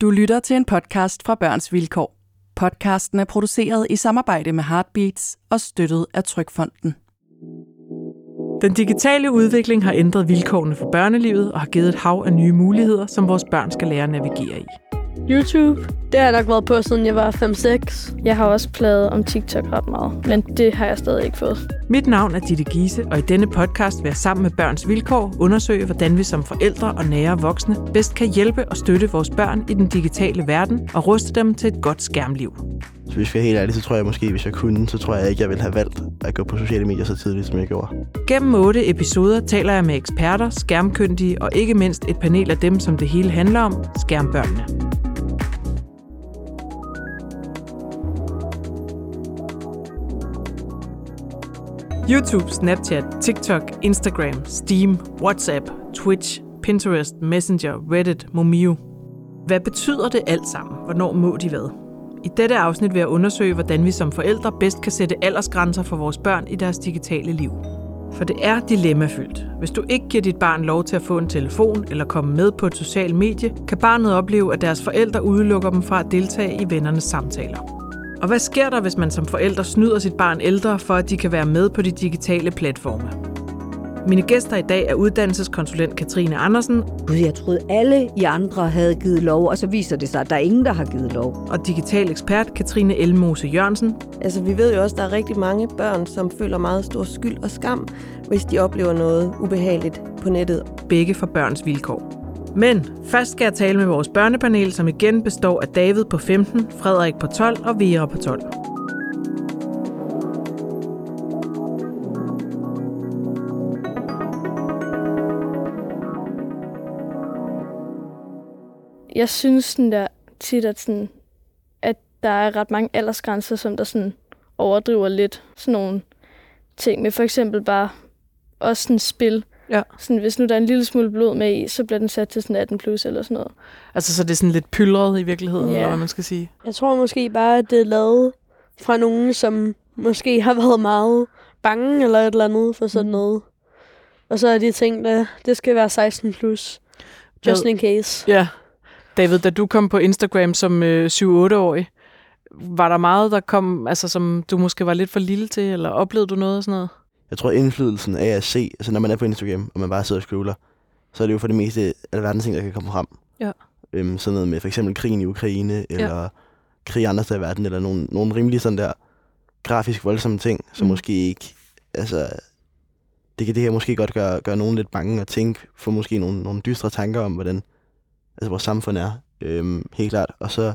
Du lytter til en podcast fra Børns Vilkår. Podcasten er produceret i samarbejde med Heartbeats og støttet af Trykfonden. Den digitale udvikling har ændret vilkårene for børnelivet og har givet et hav af nye muligheder, som vores børn skal lære at navigere i. YouTube, det har jeg nok været på, siden jeg var 5-6. Jeg har også pladet om TikTok ret meget, men det har jeg stadig ikke fået. Mit navn er Ditte Giese, og i denne podcast vil jeg sammen med Børns Vilkår undersøge, hvordan vi som forældre og nære voksne bedst kan hjælpe og støtte vores børn i den digitale verden og ruste dem til et godt skærmliv. Så hvis jeg er helt ærlig, så tror jeg måske, hvis jeg kunne, så tror jeg ikke, jeg ville have valgt at gå på sociale medier så tidligt, som jeg gjorde. Gennem otte episoder taler jeg med eksperter, skærmkyndige og ikke mindst et panel af dem, som det hele handler om, skærmbørnene. YouTube, Snapchat, TikTok, Instagram, Steam, WhatsApp, Twitch, Pinterest, Messenger, Reddit, Momio. Hvad betyder det alt sammen? Hvornår må de hvad? I dette afsnit vil jeg undersøge, hvordan vi som forældre bedst kan sætte aldersgrænser for vores børn i deres digitale liv. For det er dilemmafyldt. Hvis du ikke giver dit barn lov til at få en telefon eller komme med på et socialt medie, kan barnet opleve, at deres forældre udelukker dem fra at deltage i vennernes samtaler. Og hvad sker der, hvis man som forælder snyder sit barn ældre, for at de kan være med på de digitale platforme? Mine gæster i dag er uddannelseskonsulent Katrine Andersen. Jeg troede, alle i andre havde givet lov, og så viser det sig, at der er ingen, der har givet lov. Og digital ekspert Katrine Elmose Jørgensen. Altså, vi ved jo også, at der er rigtig mange børn, som føler meget stor skyld og skam, hvis de oplever noget ubehageligt på nettet. Begge for børns vilkår. Men først skal jeg tale med vores børnepanel, som igen består af David på 15, Frederik på 12 og Vera på 12. Jeg synes sådan der, tit, at, sådan, at der er ret mange aldersgrænser, som der sådan overdriver lidt sådan nogle ting med for eksempel bare også sådan spil. Ja. Sådan, hvis nu der er en lille smule blod med i, så bliver den sat til sådan 18 plus eller sådan noget. Altså, så det er sådan lidt pyldret i virkeligheden, Ja. eller hvad man skal sige. Jeg tror måske bare, at det er lavet fra nogen, som måske har været meget bange eller et eller andet for sådan noget. Og så har de tænkt, at det skal være 16 plus. Just in case. Ja. David, da du kom på Instagram som øh, 7-8-årig, var der meget, der kom, altså som du måske var lidt for lille til, eller oplevede du noget af sådan noget? Jeg tror, indflydelsen af at se, altså når man er på Instagram, og man bare sidder og scroller, så er det jo for det meste alverdens ting, der kan komme frem. Ja. Øhm, sådan noget med for eksempel krigen i Ukraine, eller ja. krig andre steder i verden, eller nogle, nogle rimelig sådan der grafisk voldsomme ting, som Mm. måske ikke, altså, det kan, det kan måske godt gøre, gøre nogen lidt bange og tænke, få måske nogle, nogle dystre tanker om, hvordan altså, vores samfund er, øhm, helt klart. Og så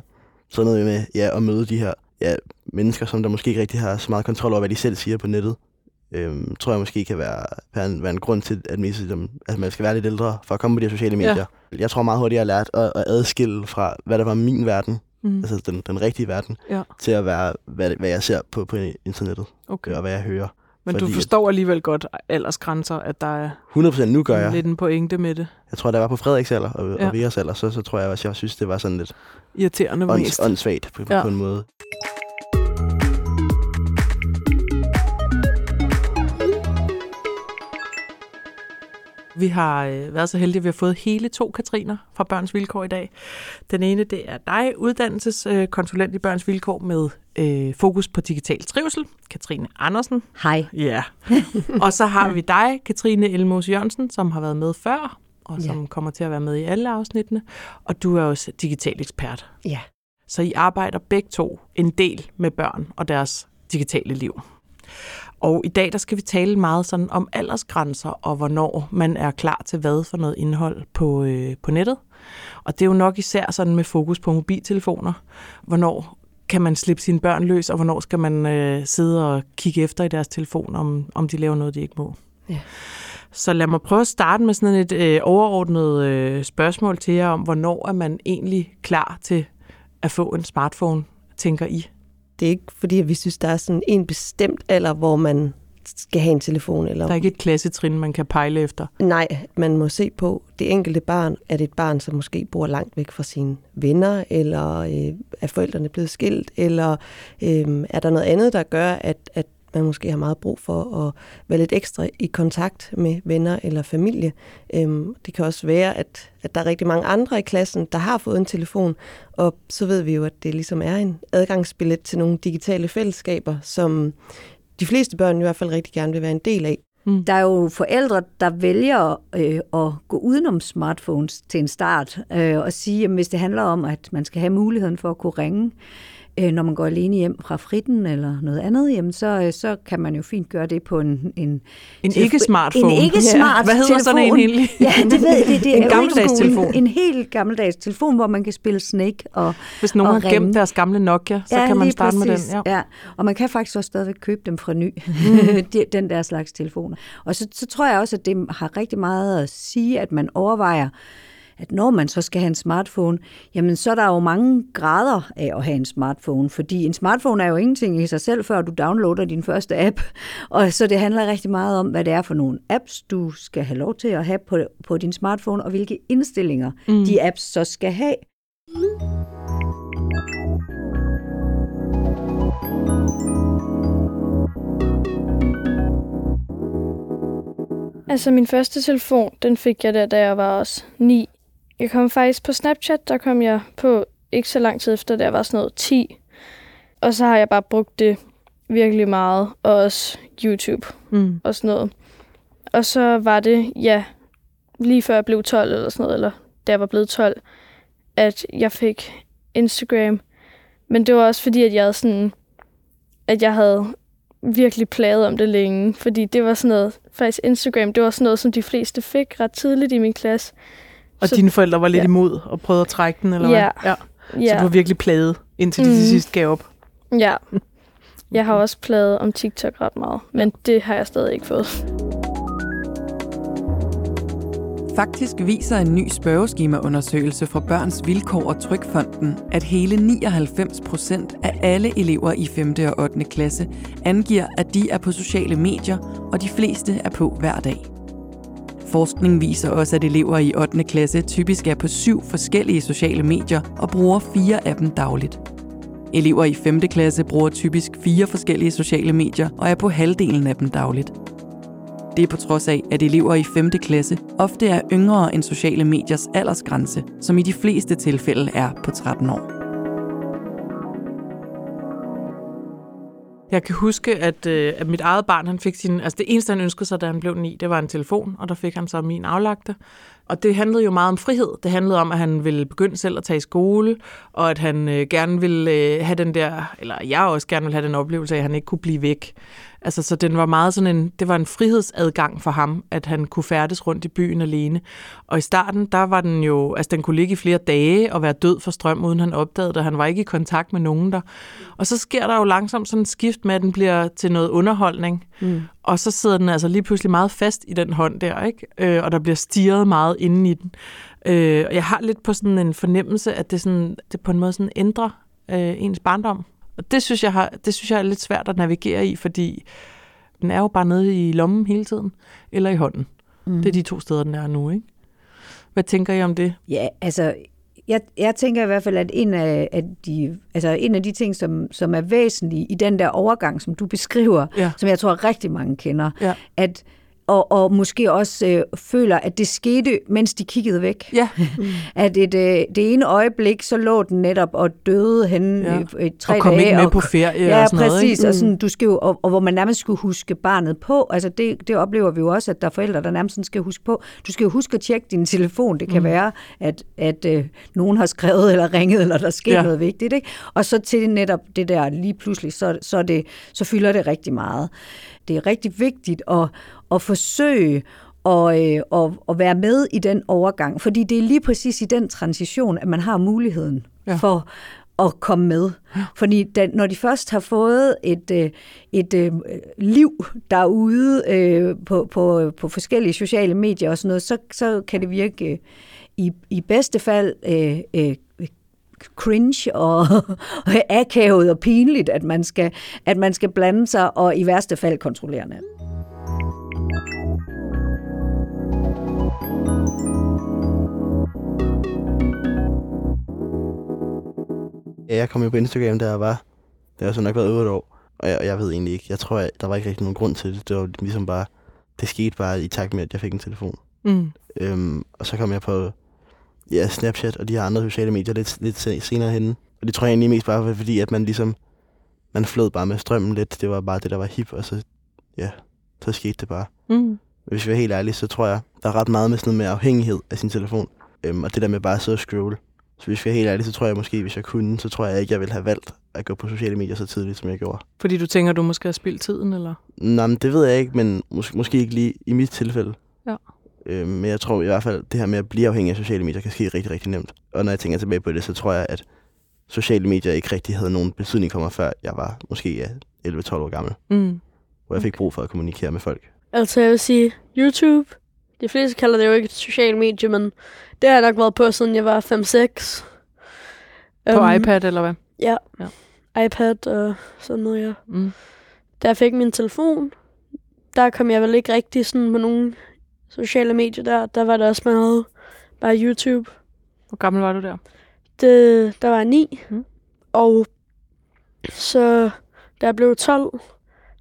sådan noget med ja, at møde de her ja, mennesker, som der måske ikke rigtig har så meget kontrol over, hvad de selv siger på nettet. Øhm, tror jeg måske kan være, være, en, være en grund til, at, man, ligesom, at man skal være lidt ældre for at komme på de her sociale medier. Ja. Jeg tror meget hurtigt, jeg har lært at, at adskille fra, hvad der var min verden, Mm. altså den, den rigtige verden, Ja. til at være, hvad, hvad jeg ser på, på internettet, Okay. og hvad jeg hører. Men du fordi at- forstår alligevel godt aldersgrænser, at der er 100% nu gør jeg. lidt en pointe med det. Jeg tror, da jeg var på Frederiks alder og, Ja. og Veras alder, så, så tror jeg også, jeg synes, det var sådan lidt Irriterende ånds, mest. åndssvagt på, ja. på en måde. Vi har øh, været så heldige, at vi har fået hele to Katriner fra Børns Vilkår i dag. Den ene, det er dig, uddannelseskonsulent i Børns Vilkår med øh, fokus på digital trivsel, Katrine Andersen. Hej. Ja. og så har vi dig, Katrine Elmos Jørgensen, som har været med før, og som Ja. kommer til at være med i alle afsnittene. Og du er også digital ekspert. Ja. Så I arbejder begge to en del med børn og deres digitale liv. Og i dag der skal vi tale meget sådan om aldersgrænser og hvornår man er klar til hvad for noget indhold på, øh, på nettet. Og det er jo nok især sådan med fokus på mobiltelefoner. Hvornår kan man slippe sine børn løs, og hvornår skal man øh, sidde og kigge efter i deres telefon, om, om de laver noget, de ikke må. Ja. Så lad mig prøve at starte med sådan et øh, overordnet øh, spørgsmål til jer om, hvornår er man egentlig klar til at få en smartphone, tænker I? Det er ikke fordi, at vi synes, der er sådan en bestemt alder, hvor man skal have en telefon. Eller... Der er ikke et klassetrin, man kan pejle efter. Nej, man må se på det enkelte barn. Er det et barn, som måske bor langt væk fra sine venner, eller øh, er forældrene blevet skilt, eller øh, er der noget andet, der gør, at, at man måske har meget brug for at være lidt ekstra i kontakt med venner eller familie. Øhm, det kan også være, at, at der er rigtig mange andre i klassen, der har fået en telefon, og så ved vi jo, at det ligesom er en adgangsbillet til nogle digitale fællesskaber, som de fleste børn i hvert fald rigtig gerne vil være en del af. Mm. Der er jo forældre, der vælger øh, at gå udenom smartphones til en start øh, og sige, at hvis det handler om, at man skal have muligheden for at kunne ringe, øh, når man går alene hjem fra fritten eller noget andet, jamen så, øh, så kan man jo fint gøre det på en... En, en ikke-smartphone. En ikke-smart ja. Hvad hedder telefon. sådan en egentlig? Ja, det ved det, det en er gammeldags telefon. En, en helt gammeldags telefon, hvor man kan spille Snake og Hvis nogen og har gemt deres gamle Nokia, så ja, kan man starte præcis. med den. Ja. ja, og man kan faktisk også stadigvæk købe dem fra ny, mm. den der slags telefoner. Og så, så tror jeg også, at det har rigtig meget at sige, at man overvejer, at når man så skal have en smartphone, jamen så er der jo mange grader af at have en smartphone, fordi en smartphone er jo ingenting i sig selv, før du downloader din første app. Og så det handler rigtig meget om, hvad det er for nogle apps, du skal have lov til at have på, på din smartphone, og hvilke indstillinger mm. de apps så skal have. Altså min første telefon, den fik jeg der, da jeg var også 9 jeg kom faktisk på Snapchat, der kom jeg på ikke så lang tid efter, jeg var sådan noget 10. Og så har jeg bare brugt det virkelig meget, og også YouTube mm. og sådan noget. Og så var det, ja, lige før jeg blev 12 eller sådan noget, eller da jeg var blevet 12, at jeg fik Instagram. Men det var også fordi, at jeg havde sådan, at jeg havde virkelig plaget om det længe, fordi det var sådan noget, faktisk Instagram, det var sådan noget, som de fleste fik ret tidligt i min klasse. Og så, dine forældre var lidt ja. imod og prøvede at trække den, eller ja. hvad? Ja. Så du var virkelig plaget, indtil mm. de til sidst gav op. Ja. Jeg har også plaget om TikTok ret meget, men det har jeg stadig ikke fået. Faktisk viser en ny spørgeskemaundersøgelse fra Børns Vilkår og Trykfonden, at hele 99 procent af alle elever i 5. og 8. klasse angiver, at de er på sociale medier, og de fleste er på hver dag. Forskning viser også, at elever i 8. klasse typisk er på syv forskellige sociale medier og bruger fire af dem dagligt. Elever i 5. klasse bruger typisk fire forskellige sociale medier og er på halvdelen af dem dagligt. Det er på trods af, at elever i 5. klasse ofte er yngre end sociale mediers aldersgrænse, som i de fleste tilfælde er på 13 år. Jeg kan huske, at, øh, at mit eget barn, han fik sin, altså det eneste, han ønskede sig, da han blev ni, det var en telefon, og der fik han så min aflagte. Og det handlede jo meget om frihed. Det handlede om, at han ville begynde selv at tage i skole, og at han øh, gerne ville øh, have den der, eller jeg også gerne ville have den oplevelse af, at han ikke kunne blive væk. Altså, så den var meget sådan en, det var en frihedsadgang for ham, at han kunne færdes rundt i byen alene. Og i starten, der var den jo, altså den kunne ligge i flere dage og være død for strøm, uden han opdagede det. Han var ikke i kontakt med nogen der. Og så sker der jo langsomt sådan en skift med, at den bliver til noget underholdning. Mm. Og så sidder den altså lige pludselig meget fast i den hånd der, ikke? Øh, og der bliver stirret meget inde i den. Øh, og jeg har lidt på sådan en fornemmelse, at det, sådan, det på en måde sådan ændrer øh, ens barndom. Og det synes, jeg har, det synes jeg er lidt svært at navigere i, fordi den er jo bare nede i lommen hele tiden, eller i hånden. Mm. Det er de to steder, den er nu, ikke? Hvad tænker I om det? Ja, altså, jeg, jeg tænker i hvert fald, at en af, af, de, altså en af de ting, som, som er væsentlige i den der overgang, som du beskriver, ja. som jeg tror rigtig mange kender, ja. at og, og måske også øh, føler, at det skete, mens de kiggede væk. Ja. at et, øh, det ene øjeblik, så lå den netop og døde hen ja. i tre og kom dage. ikke med og, på ferie ja, og sådan præcis, noget. Ikke? Og, sådan, du skal jo, og, og hvor man nærmest skulle huske barnet på. Altså det, det oplever vi jo også, at der er forældre, der nærmest skal huske på. Du skal jo huske at tjekke din telefon. Det kan mm. være, at, at øh, nogen har skrevet eller ringet, eller der sker ja. noget vigtigt. Ikke? Og så til netop det der lige pludselig, så, så, det, så fylder det rigtig meget. Det er rigtig vigtigt at, at forsøge at, øh, at, at være med i den overgang, fordi det er lige præcis i den transition, at man har muligheden ja. for at komme med. Fordi da, når de først har fået et, øh, et, et liv derude øh, på, på, på forskellige sociale medier og sådan noget, så, så kan det virke i, i bedste fald øh, øh, cringe og, og akavet og pinligt, at man, skal, at man skal blande sig og i værste fald kontrollerende. Ja, jeg kom jo på Instagram, jeg var, da jeg så nok været 8 år. Og jeg, jeg ved egentlig ikke. Jeg tror, at der var ikke rigtig nogen grund til det. Det var ligesom bare, det skete bare i takt med, at jeg fik en telefon. Mm. Øhm, og så kom jeg på ja, Snapchat og de her andre sociale medier lidt, lidt se- senere henne. Og det tror jeg egentlig mest bare fordi, at man ligesom, man flød bare med strømmen lidt. Det var bare det, der var hip, og så, ja, så skete det bare. Mm. Hvis vi er helt ærlige, så tror jeg, der er ret meget med sådan noget med afhængighed af sin telefon. Øhm, og det der med bare at sidde og scrolle. Så hvis vi er helt ærlige, så tror jeg måske, hvis jeg kunne, så tror jeg ikke, jeg ville have valgt at gå på sociale medier så tidligt, som jeg gjorde. Fordi du tænker, du måske har spildt tiden, eller? Nå, men det ved jeg ikke, men mås- måske ikke lige i mit tilfælde. Ja. Øhm, men jeg tror i hvert fald, det her med at blive afhængig af sociale medier kan ske rigtig, rigtig nemt. Og når jeg tænker tilbage på det, så tror jeg, at sociale medier ikke rigtig havde nogen betydning for mig, før jeg var måske ja, 11-12 år gammel. Mm. Hvor jeg fik brug for at kommunikere med folk. Altså, jeg vil sige, YouTube. De fleste kalder det jo ikke et socialt medie, men det har jeg nok været på, siden jeg var 5-6. På Øhm, iPad, eller hvad? Ja. Ja. iPad og sådan noget, ja. Mm. Da jeg fik min telefon, der kom jeg vel ikke rigtig sådan på nogle sociale medier der. Der var det også meget bare YouTube. Hvor gammel var du der? Det, der var jeg ni. Mm. Og så da jeg blev 12,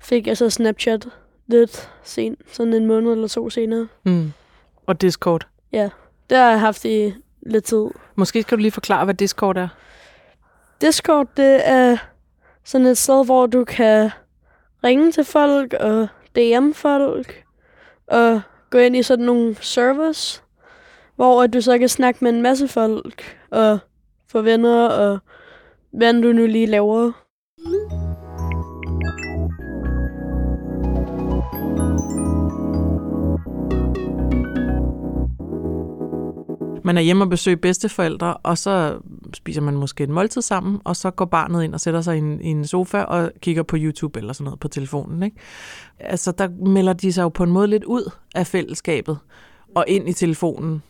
fik jeg så Snapchat lidt sent. Sådan en måned eller to senere. Mm. Og Discord. Det har jeg haft i lidt tid. Måske skal du lige forklare, hvad Discord er. Discord, det er sådan et sted, hvor du kan ringe til folk og DM folk og gå ind i sådan nogle servers, hvor at du så kan snakke med en masse folk og få venner og hvad du nu lige laver. Man er hjemme og besøger bedsteforældre, og så spiser man måske et måltid sammen, og så går barnet ind og sætter sig i en, i en sofa og kigger på YouTube eller sådan noget på telefonen. Ikke? Altså, der melder de sig jo på en måde lidt ud af fællesskabet og ind i telefonen.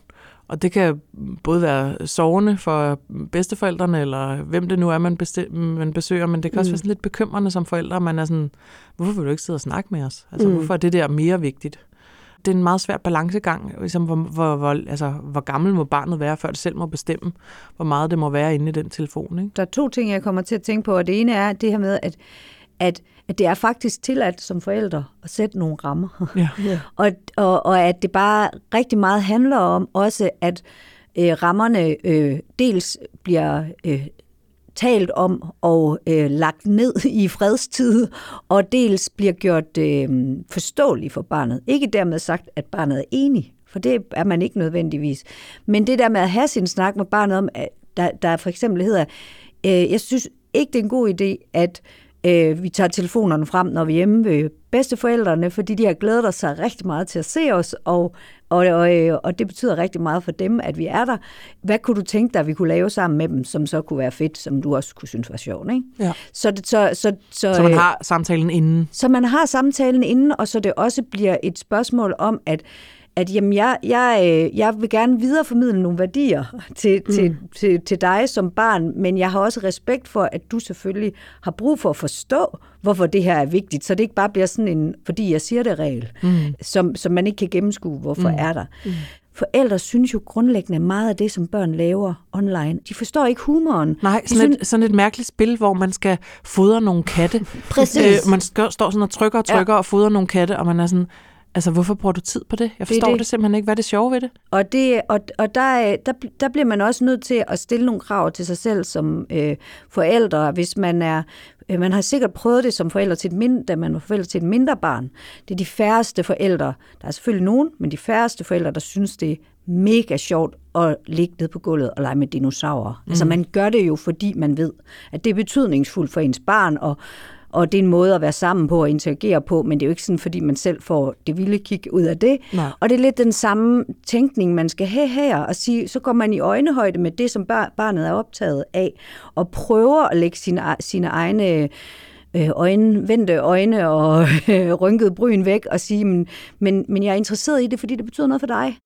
Og det kan både være sovende for bedsteforældrene, eller hvem det nu er, man, besti- man besøger, men det kan også Mm. være sådan lidt bekymrende som forældre, man er sådan, hvorfor vil du ikke sidde og snakke med os? Altså, Mm. hvorfor er det der mere vigtigt? Det er en meget svær balancegang, ligesom hvor, hvor, hvor, altså, hvor gammel må barnet være, før det selv må bestemme, hvor meget det må være inde i den telefon. Ikke? Der er to ting, jeg kommer til at tænke på, og det ene er det her med, at, at, at det er faktisk tilladt som forældre at sætte nogle rammer. Ja. Ja. og, og, og at det bare rigtig meget handler om også, at øh, rammerne øh, dels bliver øh, talt om og øh, lagt ned i fredstid, og dels bliver gjort øh, forståelig for barnet. Ikke dermed sagt, at barnet er enig, for det er man ikke nødvendigvis. Men det der med at have sin snak med barnet om, at der, der for eksempel hedder, øh, jeg synes ikke, det er en god idé, at øh, vi tager telefonerne frem, når vi er hjemme ved bedsteforældrene, fordi de har glædet sig rigtig meget til at se os, og, og, og, øh, og det betyder rigtig meget for dem, at vi er der. Hvad kunne du tænke dig, at vi kunne lave sammen med dem, som så kunne være fedt, som du også kunne synes var sjovt, ikke? Ja. Så, det, så, så, så, Så man øh, har samtalen inden. så man har samtalen inden, og så det også bliver et spørgsmål om, at at jamen, jeg, jeg, øh, jeg vil gerne videreformidle nogle værdier til, mm. til, til, til dig som barn, men jeg har også respekt for, at du selvfølgelig har brug for at forstå, hvorfor det her er vigtigt, så det ikke bare bliver sådan en, fordi jeg siger det regel, Mm. som, som man ikke kan gennemskue, hvorfor Mm. er der. Mm. Forældre synes jo grundlæggende meget af det, som børn laver online. De forstår ikke humoren. Nej, sådan et, sådan et mærkeligt spil, hvor man skal fodre nogle katte. Præcis. Øh, man skal, står sådan og trykker og trykker ja. og fodrer nogle katte, og man er sådan, altså hvorfor bruger du tid på det? Jeg forstår det, det. det simpelthen ikke. Hvad er det sjove ved det? Og, det, og, og der, er- der, der bliver man også nødt til at stille nogle krav til sig selv som øh, forældre, hvis man er øh, man har sikkert prøvet det som forældre til et mindre, da man var forældre til et mindre barn. Det er de færreste forældre, der er selvfølgelig nogen, men de færreste forældre, der synes, det er mega sjovt at ligge ned på gulvet og lege med dinosaurer. Mm. Altså man gør det jo, fordi man ved, at det er betydningsfuldt for ens barn, og, og det er en måde at være sammen på og interagere på, men det er jo ikke sådan, fordi man selv får det vilde kig ud af det. Nej. Og det er lidt den samme tænkning, man skal have her, og sige, så går man i øjnehøjde med det, som bar- barnet er optaget af, og prøver at lægge sine, sine egne øh, øjne, vendte øjne og øh, rynkede bryn væk, og sige, men, men, men jeg er interesseret i det, fordi det betyder noget for dig.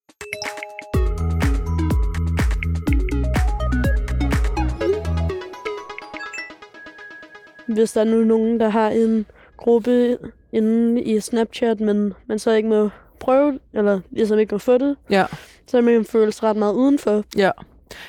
Hvis der er nu nogen, der har en gruppe inde i Snapchat, men man så ikke må prøve, eller ligesom ikke må få det, Ja. så man føles ret meget udenfor. Ja.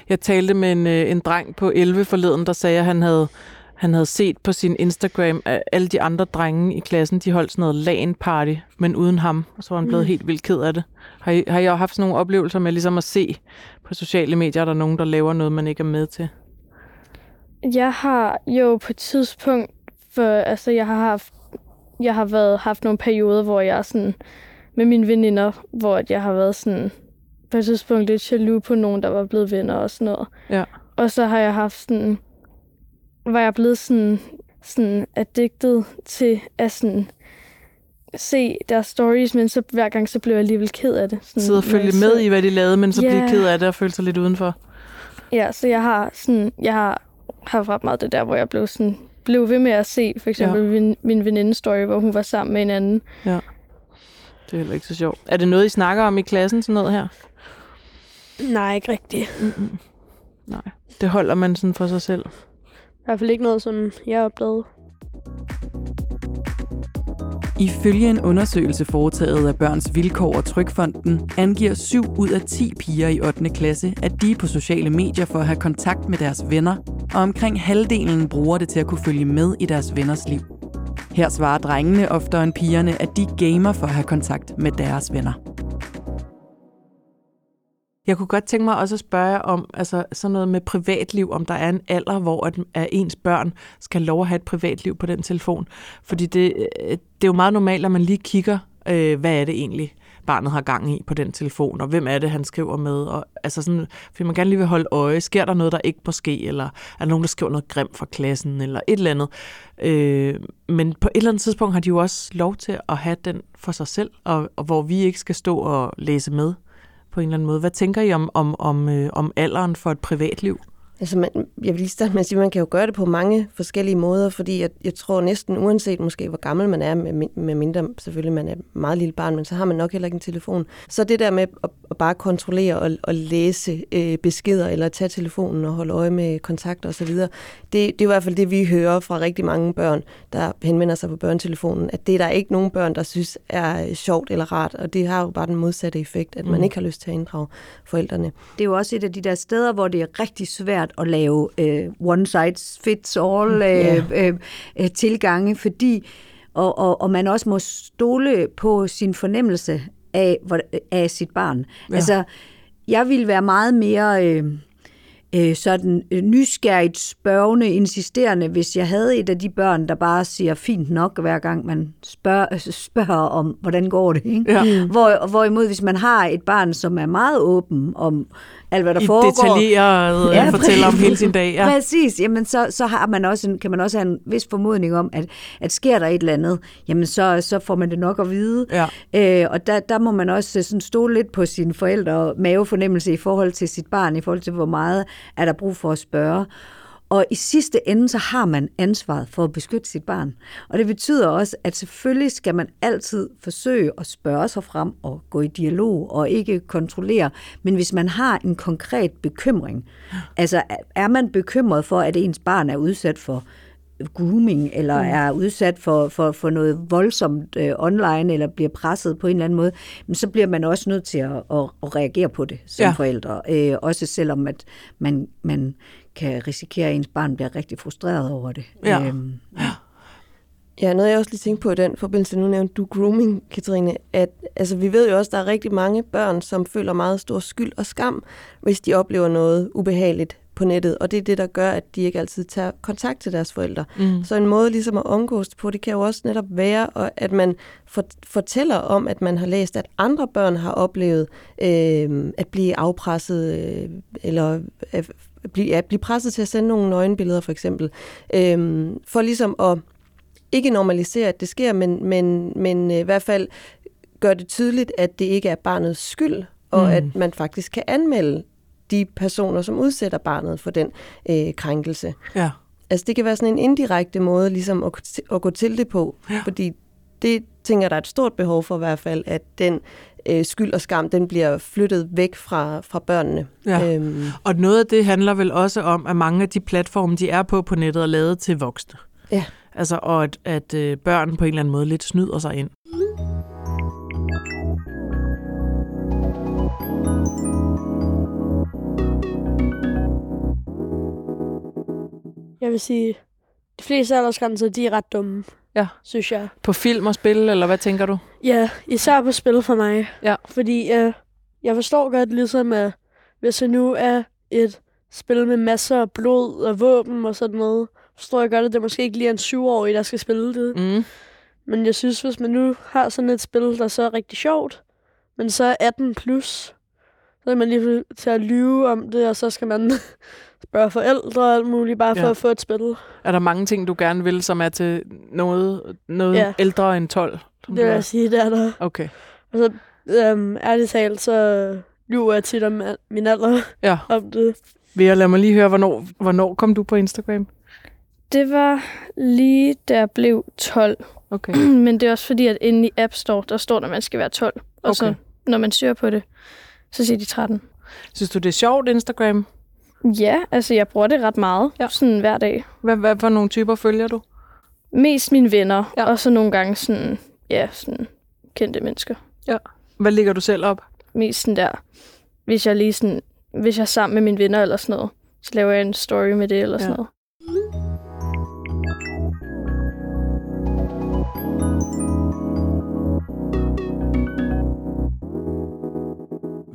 Jeg talte med en, øh, en dreng på 11 forleden, der sagde, at han havde, han havde set på sin Instagram, at alle de andre drenge i klassen, de holdt sådan noget LAN-party, men uden ham. Og så var han blevet mm. helt vildt ked af det. Har I, har I også haft sådan nogle oplevelser med ligesom at se på sociale medier, at der er nogen, der laver noget, man ikke er med til? Jeg har jo på et tidspunkt, for, altså jeg har haft, jeg har været, haft nogle perioder, hvor jeg sådan, med mine veninder, hvor jeg har været sådan, på et tidspunkt lidt jaloux på nogen, der var blevet venner og sådan noget. Ja. Og så har jeg haft sådan, var jeg blevet sådan, sådan addicted til at sådan, se deres stories, men så hver gang så blev jeg alligevel ked af det. Sådan, Sidde og følge med i, hvad de lavede, men så Ja. blive ked af det og føle sig lidt udenfor. Ja, så jeg har sådan, jeg har haft ret meget det der, hvor jeg blev sådan, blev ved med at se for eksempel ja. min, min veninde story, hvor hun var sammen med en anden. Det er heller ikke så sjovt. Er det noget, I snakker om i klassen, sådan noget her? Nej, ikke rigtigt. Mm-mm. Nej, det holder man sådan for sig selv. I hvert fald ikke noget, som jeg oplevede. Ifølge en undersøgelse foretaget af Børns Vilkår og Trykfonden, angiver 7 ud af 10 piger i 8. klasse, at de er på sociale medier for at have kontakt med deres venner, og omkring halvdelen bruger det til at kunne følge med i deres venners liv. Her svarer drengene oftere end pigerne, at de gamer for at have kontakt med deres venner. Jeg kunne godt tænke mig også at spørge om altså, sådan noget med privatliv, om der er en alder, hvor at, at ens børn skal lov at have et privatliv på den telefon. Fordi det, øh, det er jo meget normalt, at man lige kigger, øh, hvad er det egentlig, barnet har gang i på den telefon, og hvem er det, han skriver med. Og, altså sådan, fordi man gerne lige vil holde øje. Sker der noget, der ikke må ske, eller er der nogen, der skriver noget grimt fra klassen, eller et eller andet. Øh, men på et eller andet tidspunkt har de jo også lov til at have den for sig selv, og, og hvor vi ikke skal stå og læse med på en eller anden måde. Hvad tænker I om, om, om, øh, om alderen for et privatliv? Altså, man, jeg vil lige starte med at sige, at man kan jo gøre det på mange forskellige måder, fordi jeg, jeg tror næsten, uanset måske hvor gammel man er, med, med mindre selvfølgelig man er et meget lille barn, men så har man nok heller ikke en telefon. Så det der med at, at bare kontrollere og, og læse øh, beskeder, eller tage telefonen og holde øje med kontakter osv., det, det er i hvert fald det, vi hører fra rigtig mange børn, der henvender sig på børnetelefonen, at det er der ikke nogen børn, der synes er øh, sjovt eller rart, og det har jo bare den modsatte effekt, at man Mm. ikke har lyst til at inddrage forældrene. Det er jo også et af de der steder, hvor det er rigtig svært at lave øh, one size fits all øh, Ja. øh, øh, tilgange, fordi og, og, og man også må stole på sin fornemmelse af, af sit barn. Ja. Altså, jeg ville være meget mere øh, øh, sådan øh, nysgerrigt spørgende, insisterende, hvis jeg havde et af de børn, der bare siger fint nok, hver gang man spørger, spørger om, hvordan går det. Ikke? Ja. Hvor, hvorimod, hvis man har et barn, som er meget åben om alt, hvad der I foregår, detaljeret ja, Ja, fortæller om hele sin dag. Ja. Ja. Præcis, jamen så, så har man også en, kan man også have en vis formodning om, at, at sker der et eller andet, jamen så, så får man det nok at vide. Ja. Øh, og der, der må man også sådan stole lidt på sine forældre og mavefornemmelse i forhold til sit barn, i forhold til hvor meget er der brug for at spørge. Og i sidste ende, så har man ansvaret for at beskytte sit barn. Og det betyder også, at selvfølgelig skal man altid forsøge at spørge sig frem og gå i dialog og ikke kontrollere. Men hvis man har en konkret bekymring, altså er man bekymret for, at ens barn er udsat for grooming, eller mm. er udsat for, for, for noget voldsomt øh, online, eller bliver presset på en eller anden måde, men så bliver man også nødt til at, at, at reagere på det som Ja. ja. forældre. Øh, også selvom at man, man kan risikere, at ens barn bliver rigtig frustreret over det. Ja. Øhm, Ja, noget jeg også lige tænkte på i den forbindelse, nu nævnte du grooming, Katrine, at altså, vi ved jo også, at der er rigtig mange børn, som føler meget stor skyld og skam, hvis de oplever noget ubehageligt på nettet, og det er det, der gør, at de ikke altid tager kontakt til deres forældre. Mm. Så en måde ligesom at omgås det på, det kan jo også netop være, at man for, fortæller om, at man har læst, at andre børn har oplevet øh, at blive afpresset, øh, eller at blive, at blive presset til at sende nogle nøgenbilleder for eksempel, øh, for ligesom at ikke normalisere, at det sker, men, men, men øh, i hvert fald gør det tydeligt, at det ikke er barnets skyld, og mm. at man faktisk kan anmelde de personer, som udsætter barnet for den øh, krænkelse. Ja. Altså det kan være sådan en indirekte måde ligesom at, gå til- at gå til det på, Ja. fordi det tænker der er et stort behov for i hvert fald, at den øh, skyld og skam, den bliver flyttet væk fra, fra børnene. Ja. Øhm, Og noget af det handler vel også om, at mange af de platforme, de er på på nettet, er lavet til voksne. Ja. Altså, og at, at øh, børn på en eller anden måde lidt snyder sig ind. Jeg vil sige, de fleste aldersgrænser, de er ret dumme, Ja. synes jeg. På film og spil, eller hvad tænker du? Ja, især på spil for mig. Ja. Fordi øh, jeg forstår godt ligesom, at hvis det nu er et spil med masser af blod og våben og sådan noget, forstår jeg godt, at det måske ikke lige er en syvårig, der skal spille det. Mm. Men jeg synes, hvis man nu har sådan et spil, der så er rigtig sjovt, men så er 18 plus, så er man lige til at lyve om det, og så skal man spørge forældre og alt muligt, bare for Ja. at få et spil. Er der mange ting, du gerne vil, som er til noget, noget Ja. ældre end 12? Som Det vil er? jeg sige, det er der. Okay. Og så øhm, ærligt talt, så lyver jeg tit om min alder Ja. om det. Vil jeg lade mig lige høre, hvornår, hvornår kom du på Instagram? Det var lige da jeg blev 12. Okay. Men det er også fordi, at inde i App Store, der står at man skal være 12. Og så, Okay. når man søger på det, så siger de 13. Synes du, det er sjovt, Instagram? Ja, altså jeg bruger det ret meget. Ja. Ja. Sådan hver dag. Hvad, hvad for nogle typer følger du? Mest mine venner, Ja. ja. og så nogle gange sådan, ja, sådan kendte mennesker. Hvad ligger du selv op? Mest sådan der, hvis jeg lige sådan, hvis jeg er sammen med mine venner eller sådan noget, så laver jeg en story med det eller Ja. sådan noget.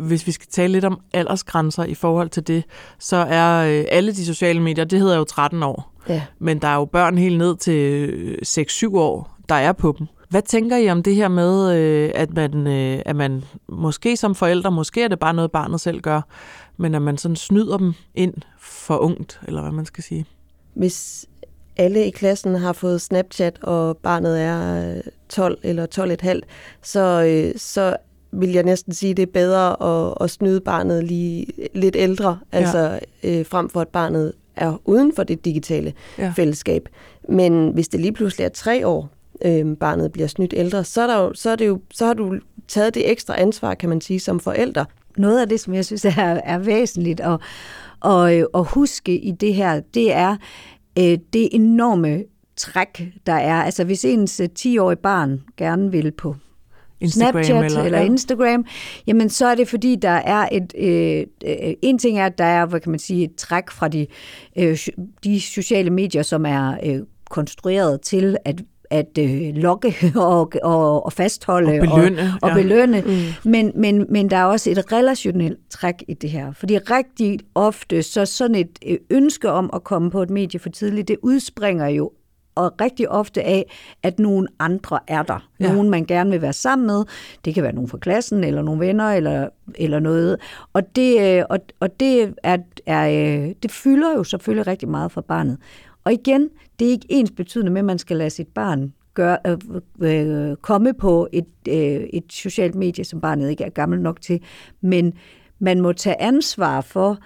Hvis vi skal tale lidt om aldersgrænser i forhold til det, så er øh, alle de sociale medier, det hedder jo 13 år. Ja. Men der er jo børn helt ned til øh, 6-7 år, der er på dem. Hvad tænker I om det her med, øh, at man, øh, at man måske som forældre, måske er det bare noget, barnet selv gør, men at man sådan snyder dem ind for ungt, eller hvad man skal sige? Hvis alle i klassen har fået Snapchat, og barnet er øh, 12 eller 12,5, så, øh, så vil jeg næsten sige, det er bedre at, at snyde barnet lige lidt ældre, Ja. altså øh, frem for at barnet er uden for det digitale Ja. fællesskab. Men hvis det lige pludselig er tre år, øh, barnet bliver snydt ældre, så, er der jo, så, er det jo, så har du taget det ekstra ansvar, kan man sige, som forælder. Noget af det, som jeg synes er, er væsentligt at, at, øh, at huske i det her, det er øh, det enorme træk, der er. Altså hvis ens øh, 10-årige barn gerne vil på Snapchat eller, eller. Instagram, jamen så er det fordi, der er et... Øh, øh, en ting er, at der er, hvad kan man sige, et træk fra de, øh, de sociale medier, som er øh, konstrueret til at at øh, lokke og, og, og fastholde Og belønne, og, og ja. belønne. Mm. Men, men, men der er også et relationelt træk i det her. Fordi rigtig ofte, så sådan et øh, ønske om at komme på et medie for tidligt, det udspringer jo og rigtig ofte af, at nogle andre er der. Ja. Nogen, man gerne vil være sammen med. Det kan være nogen fra klassen, eller nogle venner, eller, eller noget. Og det, øh, og, og det, er, er, øh, det fylder jo selvfølgelig rigtig meget for barnet. Og igen, det er ikke ens betydende med, at man skal lade sit barn gøre, øh, øh, komme på et, øh, et socialt medie, som barnet ikke er gammel nok til. Men man må tage ansvar for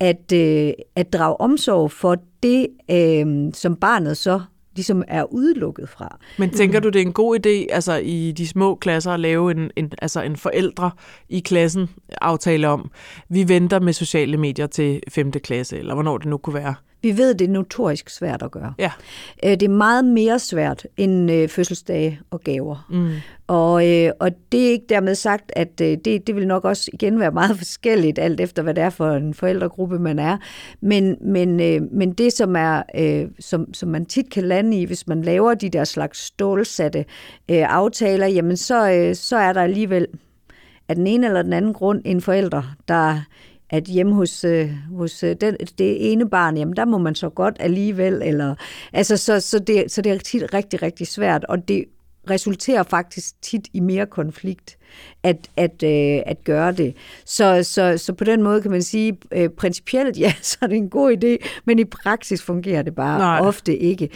at, øh, at drage omsorg for det, øh, som barnet så ligesom er udelukket fra. Men tænker du, det er en god idé altså i de små klasser at lave en, en, altså en forældre i klassen aftale om, vi venter med sociale medier til 5. klasse, eller hvornår det nu kunne være? Vi ved, det er notorisk svært at gøre. Ja. Øh, Det er meget mere svært end øh, fødselsdage og gaver. Mm. Og, øh, og det er ikke dermed sagt, at øh, det, det vil nok også igen være meget forskelligt, alt efter hvad det er for en forældregruppe, man er. Men, men, øh, men det, som, er, øh, som, som man tit kan lande i, hvis man laver de der slags stålsatte øh, aftaler, jamen så, øh, så er der alligevel af den ene eller den anden grund en forælder, der at hjemme hos, øh, hos øh, den, det ene barn, jamen der må man så godt alligevel, eller, altså så, så, det, så det er tit rigtig, rigtig svært, og det resulterer faktisk tit i mere konflikt at, at, øh, at gøre det. Så, så, så på den måde kan man sige, øh, principielt ja, så er det en god idé, men i praksis fungerer det bare Nej. Nej. ofte ikke.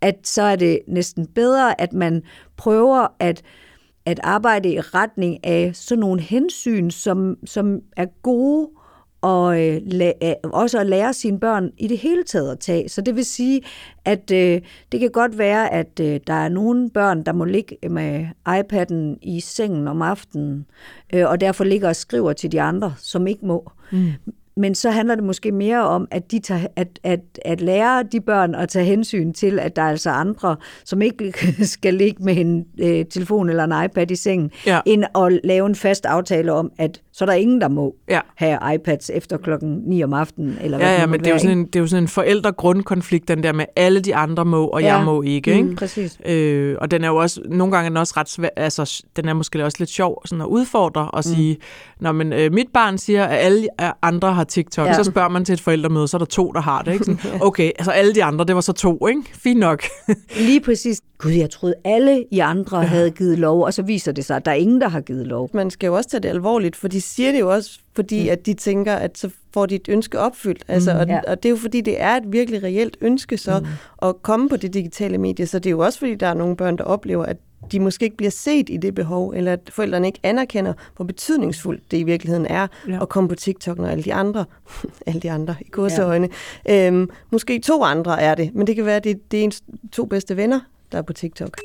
At så er det næsten bedre, at man prøver at at arbejde i retning af sådan nogle hensyn, som, som er gode, og øh, la- øh, også at lære sine børn i det hele taget at tage. Så det vil sige, at øh, det kan godt være, at øh, der er nogle børn, der må ligge med iPad'en i sengen om aftenen, øh, og derfor ligger og skriver til de andre, som ikke må. Mm. Men så handler det måske mere om, at, de tager, at, at, at lære de børn at tage hensyn til, at der er altså andre, som ikke skal ligge med en øh, telefon eller en iPad i sengen, Ja. end at lave en fast aftale om, at så er der ingen, der må Ja. have iPads efter klokken 9 om aftenen. Eller hvad Ja, men det er, jo være, sådan en, det er jo sådan en forældre-grundkonflikt, den der med alle de andre må, og Ja. jeg må ikke, ikke? ikke? Præcis. Øh, og den er jo også, nogle gange er den også ret svær, altså den er måske også lidt sjov sådan at udfordre og sige, når men øh, mit barn siger, at alle andre har TikTok, Ja. så spørger man til et forældremøde, så er der to, der har det, ikke? Sådan, okay, altså alle de andre, det var så to, ikke? Fint nok. Lige præcis. Gud, jeg troede, alle I andre ja. havde givet lov, og så viser det sig, at der er ingen, der har givet lov. Man skal jo også tage det alvorligt, for de siger det jo også, fordi at de tænker, at så får de et ønske opfyldt. Altså, og, Ja. og det er jo fordi, det er et virkelig reelt ønske så Mm. at komme på det digitale medie. Så det er jo også fordi, der er nogle børn, der oplever, at de måske ikke bliver set i det behov, eller at forældrene ikke anerkender, hvor betydningsfuldt det i virkeligheden er Ja. at komme på TikTok, når alle de andre, alle de andre i kurseøjne, ja. øhm, måske to andre er det, men det kan være, at det, det er ens to bedste venner, der er på TikTok.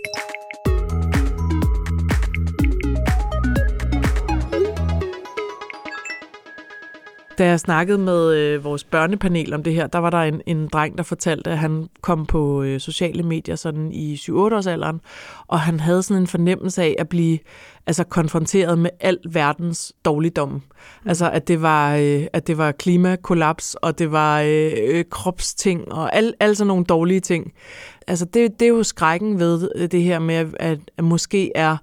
Da jeg snakkede med øh, vores børnepanel om det her, der var der en, en dreng, der fortalte, at han kom på øh, sociale medier sådan i 7-8-årsalderen, og han havde sådan en fornemmelse af at blive altså, konfronteret med al verdens dårligdom. Mm. Altså, at det var, øh, at det var klimakollaps, og det var øh, øh, kropsting, og al, alle sådan nogle dårlige ting. Altså, det, det er jo skrækken ved det her med, at, at måske er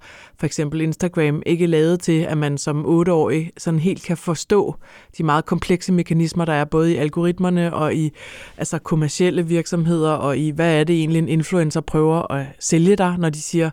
for eksempel Instagram ikke lavet til, at man som otteårig sådan helt kan forstå de meget komplekse mekanismer, der er både i algoritmerne og i altså kommercielle virksomheder, og i hvad er det egentlig en influencer prøver at sælge dig, når de siger,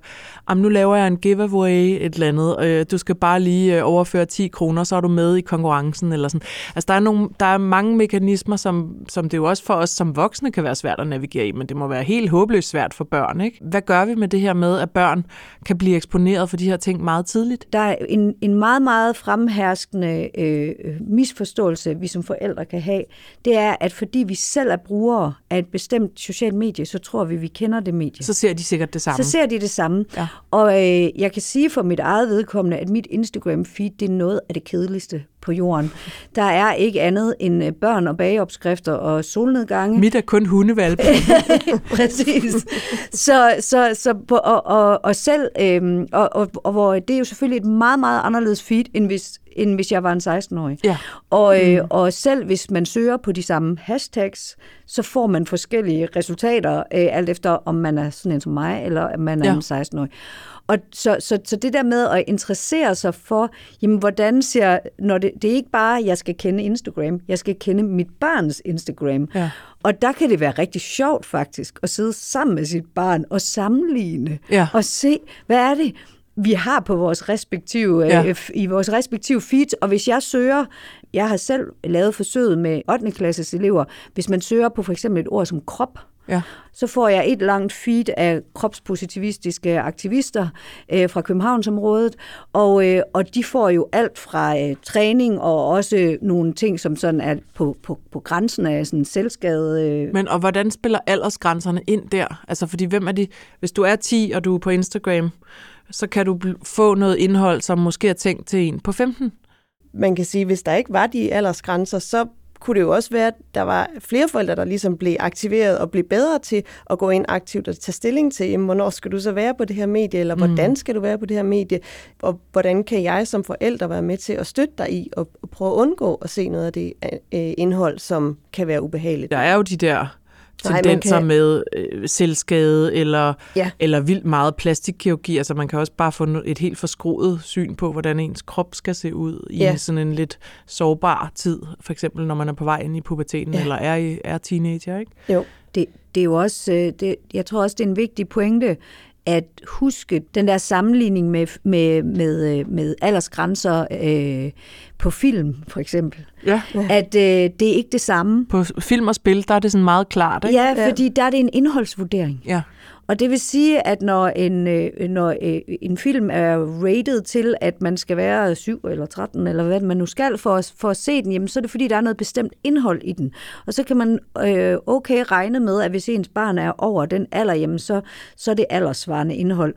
Am, nu laver jeg en giveaway, et eller andet, øh, du skal bare lige øh, overføre 10 kroner, så er du med i konkurrencen, eller sådan. Altså der er, nogle, der er mange mekanismer, som, som det jo også for os som voksne kan være svært at navigere i, men det må være helt håbløst svært for børn, ikke? Hvad gør vi med det her med, at børn kan blive eksponeret for de her ting meget tidligt? Der er en, en meget, meget fremherskende øh, misforståelse, vi som forældre kan have. Det er, at fordi vi selv er brugere af et bestemt socialt medie, så tror vi, vi kender det medie. Så ser de sikkert det samme. Så ser de det samme. Ja. Og øh, jeg kan sige for mit eget vedkommende, at mit Instagram-feed, det er noget af det kedeligste på jorden. Der er ikke andet end øh, børn og bageopskrifter og solnedgange. Mit er kun hundevalpe. Præcis. Så, så, så på, og, og, og selv, øhm, og, og, og hvor det er jo selvfølgelig et meget, meget anderledes feed, end hvis, end hvis jeg var en 16-årig. Ja. Og, øh, og selv hvis man søger på de samme hashtags, så får man forskellige resultater, øh, alt efter om man er sådan en som mig, eller om man er Ja. en 16-årig. Og så, så, så det der med at interessere sig for, jamen hvordan ser, når det, det er ikke bare, jeg skal kende Instagram, jeg skal kende mit barns Instagram. Ja. Og der kan det være rigtig sjovt faktisk, at sidde sammen med sit barn og sammenligne, Ja. og se, hvad er det, vi har på vores respektive, Ja. ja. i vores respektive feeds, og hvis jeg søger, jeg har selv lavet forsøget med 8. klasses elever, hvis man søger på for eksempel et ord som krop, Ja. så får jeg et langt feed af kropspositivistiske aktivister øh, fra Københavnsområdet, og, øh, og de får jo alt fra øh, træning og også nogle ting, som sådan er på, på, på grænsen af sådan selvskade. Øh. Men og hvordan spiller aldersgrænserne ind der? Altså fordi hvem er de? Hvis du er 10 og du er på Instagram, så kan du få noget indhold, som måske er tænkt til en på 15. man kan sige, hvis der ikke var de aldersgrænser, så kunne det jo også være, at der var flere forældre, der ligesom blev aktiveret og blev bedre til at gå ind aktivt og tage stilling til, jamen, hvornår skal du så være på det her medie, eller hvordan skal du være på det her medie, og hvordan kan jeg som forælder være med til at støtte dig i og og prøve at undgå at se noget af det øh, indhold, som kan være ubehageligt. Der er jo de der Nej, tendenser kan- med øh, selvskade eller, Ja. eller vildt meget plastikkirurgi. Altså man kan også bare få et helt forskroet syn på, hvordan ens krop skal se ud i Ja. sådan en lidt sårbar tid. For eksempel når man er på vej ind i puberteten Ja. eller er, i, er teenager. Ikke? Jo. Det, det er jo også, øh, det, jeg tror også, det er en vigtig pointe, at huske den der sammenligning med, med, med, øh, med aldersgrænser øh, på film, for eksempel. Ja. At øh, det er ikke det samme. På film og spil, der er det sådan meget klart. Ikke? Ja, fordi der er det en indholdsvurdering. ja. Og det vil sige, at når en, øh, når øh, en film er rated til, at man skal være 7 eller 13, eller hvad man nu skal for, at- for at se den, jamen, så er det fordi, der er noget bestemt indhold i den. Og så kan man øh, okay regne med, at hvis ens barn er over den alder, jamen, så, så er det aldersvarende indhold.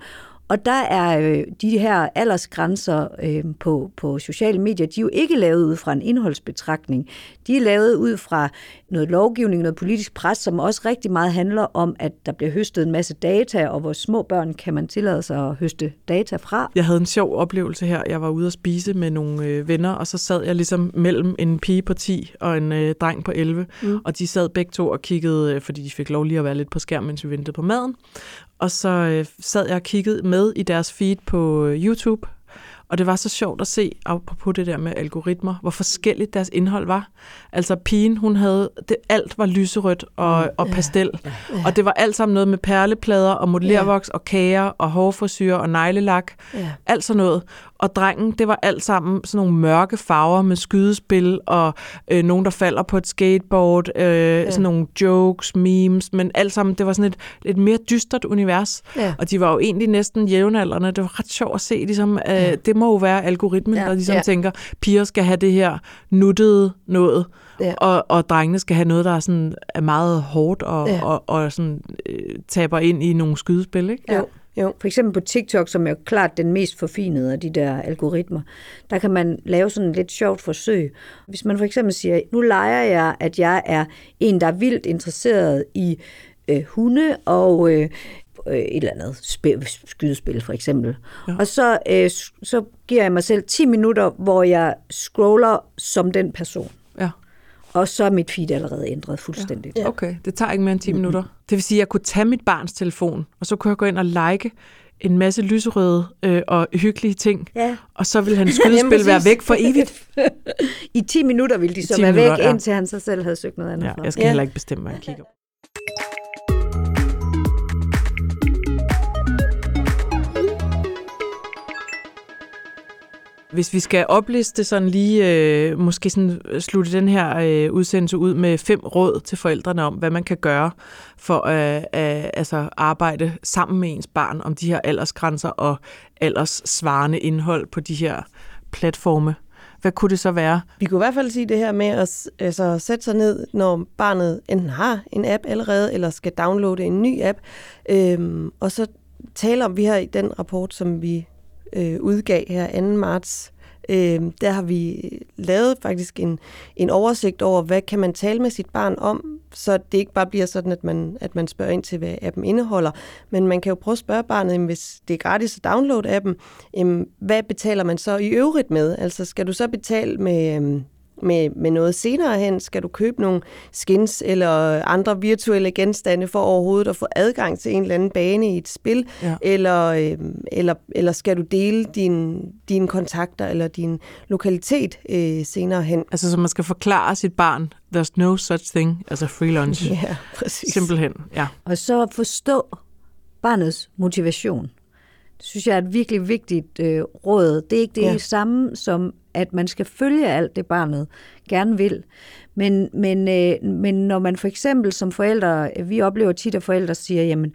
Og der er øh, de her aldersgrænser øh, på, på sociale medier, de er jo ikke lavet ud fra en indholdsbetragtning. De er lavet ud fra noget lovgivning, noget politisk pres, som også rigtig meget handler om, at der bliver høstet en masse data, og hvor små børn kan man tillade sig at høste data fra. Jeg havde en sjov oplevelse her. Jeg var ude at spise med nogle øh, venner, og så sad jeg ligesom mellem en pige på 10 og en øh, dreng på 11, mm. og de sad begge to og kiggede, øh, fordi de fik lov lige at være lidt på skærmen, mens vi ventede på maden. Og så øh, sad jeg og kiggede med i deres feed på øh, YouTube, og det var så sjovt at se, apropos det der med algoritmer, hvor forskelligt deres indhold var. Altså pigen, hun havde, det, alt var lyserødt og, mm. og pastel. Ja. Ja. Og det var alt sammen noget med perleplader og modellervoks ja. og kager og hårfrisyr og neglelak. Ja. Alt sådan noget. Og drengen, det var alt sammen sådan nogle mørke farver med skydespil og øh, nogen, der falder på et skateboard, øh, ja. sådan nogle jokes, memes, men alt sammen, det var sådan et, et mere dystert univers. Ja. Og de var jo egentlig næsten jævnaldrende. Det var ret sjovt at se, ligesom, øh, ja. det må jo være algoritmen, ja. der ligesom ja. tænker, piger skal have det her nuttede noget, ja. og, og drengene skal have noget, der er, sådan, er meget hårdt og, ja. og, og sådan, øh, taber ind i nogle skydespil. Ikke? Ja. Jo, for eksempel på TikTok, som er jo klart den mest forfinede af de der algoritmer, der kan man lave sådan et lidt sjovt forsøg. Hvis man for eksempel siger, nu leger jeg, at jeg er en, der er vildt interesseret i øh, hunde og øh, øh, et eller andet spil, skydespil for eksempel. Ja. Og så, øh, så giver jeg mig selv 10 minutter, hvor jeg scroller som den person. Ja. Og så er mit feed allerede ændret fuldstændigt. Ja. Okay, det tager ikke mere end 10 mm-hmm. minutter. Det vil sige, at jeg kunne tage mit barns telefon, og så kunne jeg gå ind og like en masse lyserøde øh, og hyggelige ting, ja. og så vil hans skydespil være væk for evigt. I 10 minutter ville de så være væk, ja. indtil han så selv havde søgt noget andet. Ja, jeg skal ja. heller ikke bestemme, hvad jeg kigger Hvis vi skal opliste sådan lige, øh, måske sådan øh, slutte den her øh, udsendelse ud med fem råd til forældrene om, hvad man kan gøre for at øh, altså arbejde sammen med ens barn om de her aldersgrænser og alderssvarende indhold på de her platforme. Hvad kunne det så være? Vi kunne i hvert fald sige det her med at altså, sætte sig ned, når barnet enten har en app allerede, eller skal downloade en ny app, øhm, og så tale om, vi har i den rapport, som vi øh, udgav her 2. marts, øh, der har vi lavet faktisk en, en oversigt over, hvad kan man tale med sit barn om, så det ikke bare bliver sådan, at man, at man spørger ind til, hvad appen indeholder. Men man kan jo prøve at spørge barnet, hvis det er gratis at downloade appen, øh, hvad betaler man så i øvrigt med? Altså skal du så betale med... Øhm, med, med noget senere hen? Skal du købe nogle skins eller andre virtuelle genstande for overhovedet at få adgang til en eller anden bane i et spil? Ja. Eller, øh, eller, eller skal du dele din, dine kontakter eller din lokalitet øh, senere hen? Altså, så man skal forklare sit barn, there's no such thing as a free lunch. Ja, præcis. Simpelthen, ja. Og så forstå barnets motivation. Det synes jeg er et virkelig vigtigt øh, råd. Det er ikke det ja. samme som at man skal følge alt det, barnet gerne vil. Men, men, øh, men når man for eksempel som forældre, vi oplever tit, at forældre siger, jamen,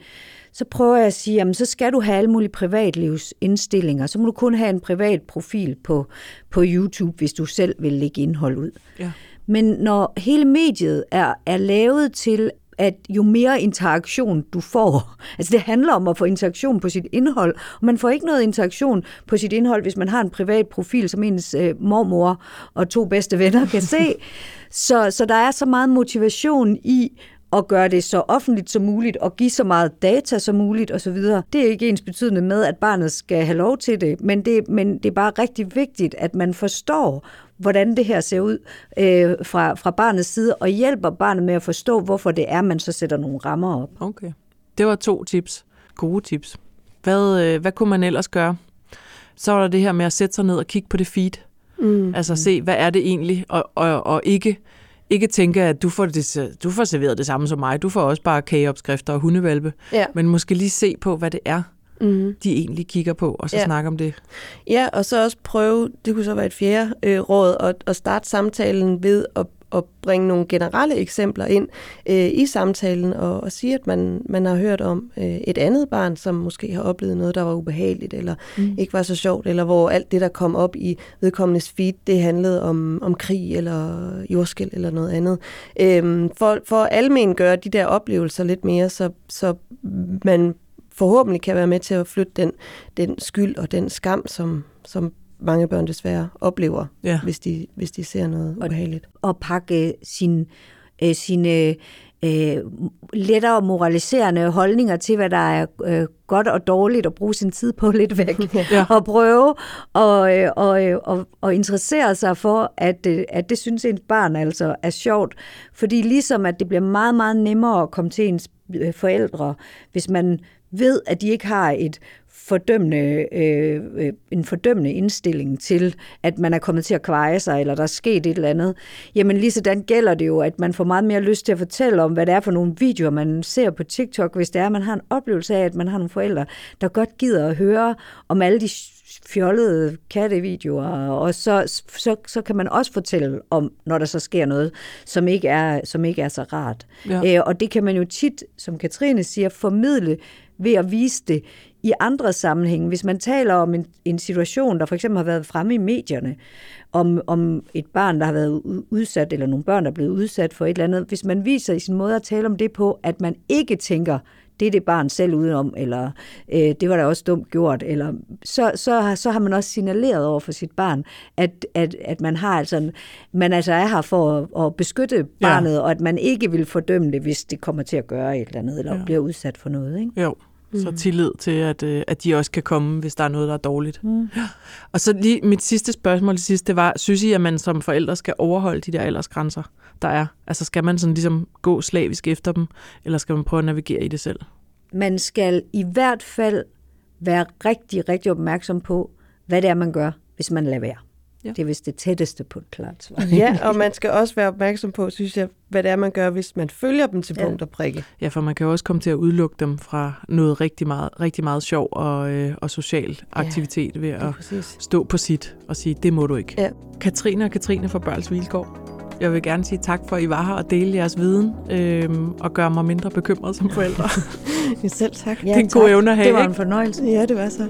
så prøver jeg at sige, jamen, så skal du have alle mulige privatlivsindstillinger. Så må du kun have en privat profil på, på YouTube, hvis du selv vil lægge indhold ud. Ja. Men når hele mediet er, er lavet til, at jo mere interaktion du får, altså det handler om at få interaktion på sit indhold, og man får ikke noget interaktion på sit indhold, hvis man har en privat profil, som ens øh, mormor og to bedste venner kan se. så, så der er så meget motivation i at gøre det så offentligt som muligt, og give så meget data som muligt osv. Det er ikke ens betydende med, at barnet skal have lov til det, men det, men det er bare rigtig vigtigt, at man forstår, hvordan det her ser ud øh, fra, fra barnets side, og hjælper barnet med at forstå, hvorfor det er, man så sætter nogle rammer op. Okay. Det var to tips. Gode tips. Hvad, øh, hvad kunne man ellers gøre? Så var der det her med at sætte sig ned og kigge på det feed. Mm. Altså se, hvad er det egentlig, og, og, og ikke ikke tænke, at du får, det, du får serveret det samme som mig. Du får også bare kageopskrifter og hundevalpe. Ja. Men måske lige se på, hvad det er, mm. de egentlig kigger på, og så ja. snakke om det. Ja, og så også prøve, det kunne så være et fjerde øh, råd, at, at starte samtalen ved at at bringe nogle generelle eksempler ind øh, i samtalen og, og sige, at man, man har hørt om øh, et andet barn, som måske har oplevet noget, der var ubehageligt eller mm. ikke var så sjovt, eller hvor alt det, der kom op i vedkommendes feed, det handlede om, om krig eller jordskæld eller noget andet. Øh, for, for at almen gøre de der oplevelser lidt mere, så, så man forhåbentlig kan være med til at flytte den, den skyld og den skam, som, som mange børn desværre oplever, Ja. hvis, de, hvis de ser noget Og- ubehageligt. og pakke sin, øh, sine øh, lettere moraliserende holdninger til, hvad der er øh, godt og dårligt, og bruge sin tid på lidt væk. Ja. Og prøve at øh, og, øh, og, og interessere sig for, at, øh, at det synes ens barn altså er sjovt. Fordi ligesom at det bliver meget, meget nemmere at komme til ens øh, forældre, hvis man ved, at de ikke har et fordømmende, øh, øh, en fordømmende indstilling til, at man er kommet til at kveje sig, eller der er sket et eller andet, jamen lige sådan gælder det jo, at man får meget mere lyst til at fortælle om, hvad det er for nogle videoer, man ser på TikTok, hvis det er, at man har en oplevelse af, at man har nogle forældre, der godt gider at høre om alle de fjollede kattevideoer, og så, så, så kan man også fortælle om, når der så sker noget, som ikke er, som ikke er så rart. Ja. Øh, og det kan man jo tit, som Katrine siger, formidle ved at vise det i andre sammenhænge. Hvis man taler om en, en situation, der for eksempel har været fremme i medierne, om, om et barn, der har været udsat, eller nogle børn, der er blevet udsat for et eller andet, hvis man viser i sin måde at tale om det på, at man ikke tænker, det er det barn selv udenom, eller øh, det var da også dumt gjort, eller så, så, har- så har man også signaleret over for sit barn, at, at, at man har altså, en- man altså er her for at, at beskytte barnet, ja. og at man ikke vil fordømme det, hvis det kommer til at gøre et eller andet, eller ja. bliver udsat for noget. Ikke? Jo, så tillid til, at, øh, at de også kan komme, hvis der er noget, der er dårligt. Mm. Ja. Og så lige mit sidste spørgsmål til sidst, det var, synes I, at man som forældre skal overholde de der aldersgrænser, der er? Altså skal man sådan ligesom gå slavisk efter dem, eller skal man prøve at navigere i det selv? Man skal i hvert fald være rigtig, rigtig opmærksom på, hvad det er, man gør, hvis man lader være. Ja. Ja. Det er vist det tætteste på et klart svar. Ja, og man skal også være opmærksom på, synes jeg, hvad det er, man gør, hvis man følger dem til Ja. punkt og prikke. Ja, for man kan jo også komme til at udelukke dem fra noget rigtig meget, rigtig meget sjov og, øh, og social aktivitet ved Ja, at præcis. stå på sit og sige, det må du ikke. Ja. Katrine og Katrine fra Børns Vilkår, jeg vil gerne sige tak for, at I var her og dele jeres viden øh, og gøre mig mindre bekymret som forældre. Ja, selv tak. det er en god evne at have, Det var en fornøjelse. Ja, det var så.